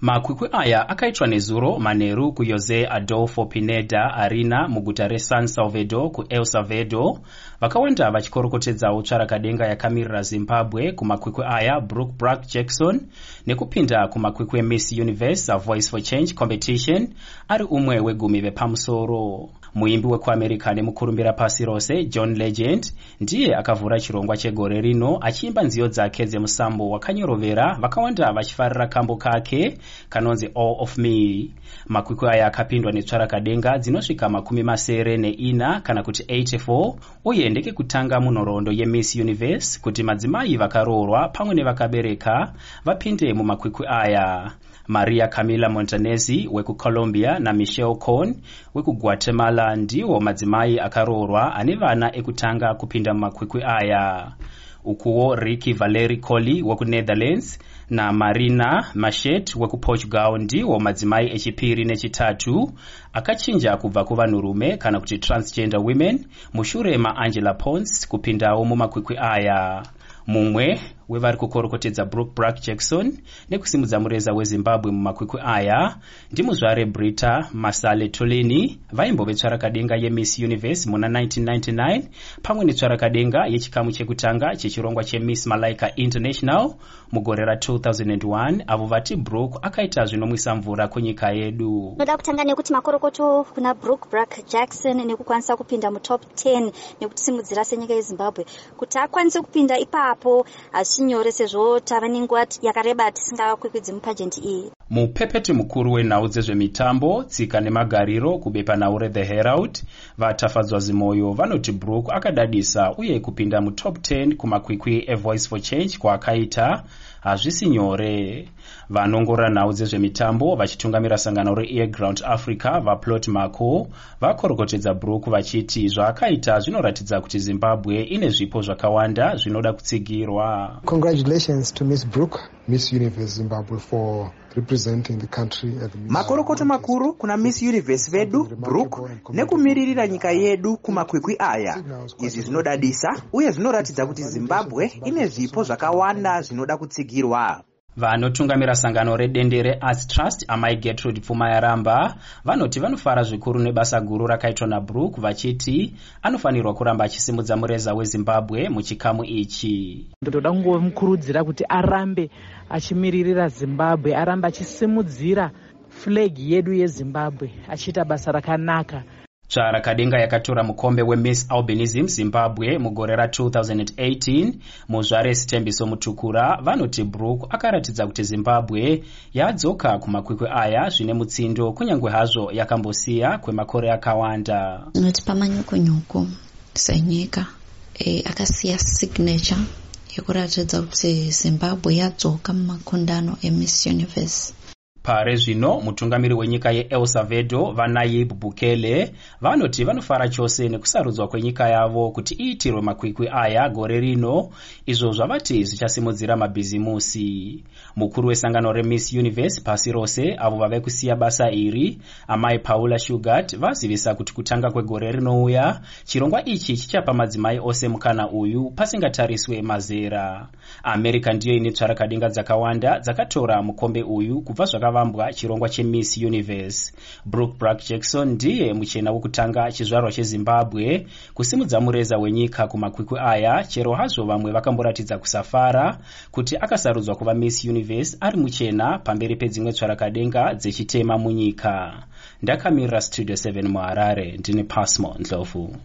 makwikwi aya akaitwa nezuro manheru kujose adolfo pineda arena muguta resan salvador kuel salvador. Vakawanda vachikorokotedzawo tsvarakadenga yakamirira zimbabwe kumakwikwi aya brook brack jackson nekupinda kumakwikwi emiss universe avoice for change competition ari umwe wegumi vepamusoro muimbi wekuamerica nemukurumbira pasi rose john legend ndiye akavhura chirongwa chegore rino achiimba nziyo dzake dzemusambo wakanyorovera vakawanda vachifarira kambo kake kanonzi all of me. Makwikwi aya akapindwa netsvarakadenga dzinosvika makumi masere neina kana kuti 84 uye ndekekutanga munhoroondo yemiss universe kuti madzimai vakaroorwa pamwe nevakabereka vapinde mumakwikwi aya maria camila montanesi weku Colombia na Michelle Cohn weku Guatemala ndiwo madzimai akaroorwa ane vana ekutanga kupinda mumakwikwi aya. Ukuwo ricky valeri colli wekunetherlands namarina mashet wekuportugal ndiwo madzimai echipiri nechitatu. Akachinja kubva kuvanhurume kana kuti transgender women mushure maangela pons kupindawo mumakwikwi aya. Mumwe wevari kukorokotedza brook brack jackson nekusimudza mureza wezimbabwe mumakwikwi aya ndimuzvare brita masale tolini vaimbove tsvarakadenga yemiss universe muna 1999 pamwe netsvarakadenga yechikamu chekutanga chechirongwa chemiss malaika international mugore ra2001 avo vati brook akaita zvinomwisa mvura kunyika yedu. Noda kutanga nekuti makorokoto kuna brook brack jackson nekukwanisa kupinda mutop 10 nekutisimudzira senyika yezimbabwe. Kuti akwanise kupinda ipapo hachinyore sezvo tava nenguva yakareba tisingakwikwidzi mupajenti iyi mupepeti mukuru wenhau dzezvemitambo tsika nemagariro kubepa nhau rethe herald vatafadzwa zimoyo vanoti brook akadadisa uye kupinda mutop 10 kumakwikwi evoice for change kwaakaita hazvisi nyore. Vanongorora nhau dzezvemitambo vachitungamira sangano reairground africa vaplot marco vakorokotedza brook vachiti zvaakaita zvinoratidza kuti zimbabwe ine zvipo zvakawanda zvinoda kutsigirwa. Congratulations to miss brook miss universe zimbabwe for representing the country at the makorokoto makuru kuna miss universe vedu brook nekumiririra nyika yedu kumakwikwi aya. izvi zvinodadisa uye zvinoratidza kuti zimbabwe ine zvipo zvakawanda zvinoda kutsigirwa vanotungamira sangano redendere arts trust amai gertrude pfuma yaramba vanoti vanofara zvikuru nebasa guru rakaitwa nabrook vachiti anofanirwa kuramba achisimudza mureza wezimbabwe muchikamu ichi. Ndoda kungomukurudzira kuti arambe achimiririra zimbabwe arambe achisimudzira flegi yedu yezimbabwe achiita basa rakanaka tsvarakadenga yakatora mukombe wemiss albinism zimbabwe mugore ra2018 muzvare sitembiso mutukura vanoti brook akaratidza kuti zimbabwe yadzoka kumakwikwi aya zvine mutsindo kunyange hazvo yakambosiya kwemakore akawanda. Noti pamanyukunyuku senyika e, akasiya signature yekuratidza kuti zimbabwe yadzoka mumakundano emiss universe pare zvino mutungamiri wenyika yeel salvador vanayib bukele vanoti vanofara chose nekusarudzwa kwenyika yavo kuti iitirwe makwikwi aya gore rino izvo zvavati zvichasimudzira mabhizimusi. Mukuru wesangano remiss universe pasi rose avo vave kusiya basa iri amai paula shugat vazivisa kuti kutanga kwegore rinouya chirongwa ichi chichapa madzimai ose mukana uyu pasingatariswe mazera. America ndiyo ine tsvarakadenga dzakawanda dzakatora mukombe uyu kubva zvakavambwa chirongwa chemiss universe. Brook brack jackson ndiye muchena wekutanga chizvarwa chezimbabwe. Kusimudza mureza wenyika kumakwikwi aya chero hazvo vamwe vakamboratidza kusafara kuti akasarudzwa kuva miss universe ari muchena pamberi pedzimwe tsvarakadenga dzechitema munyika. Ndakamirira studio 7 muharare ndini pasmo ndlovu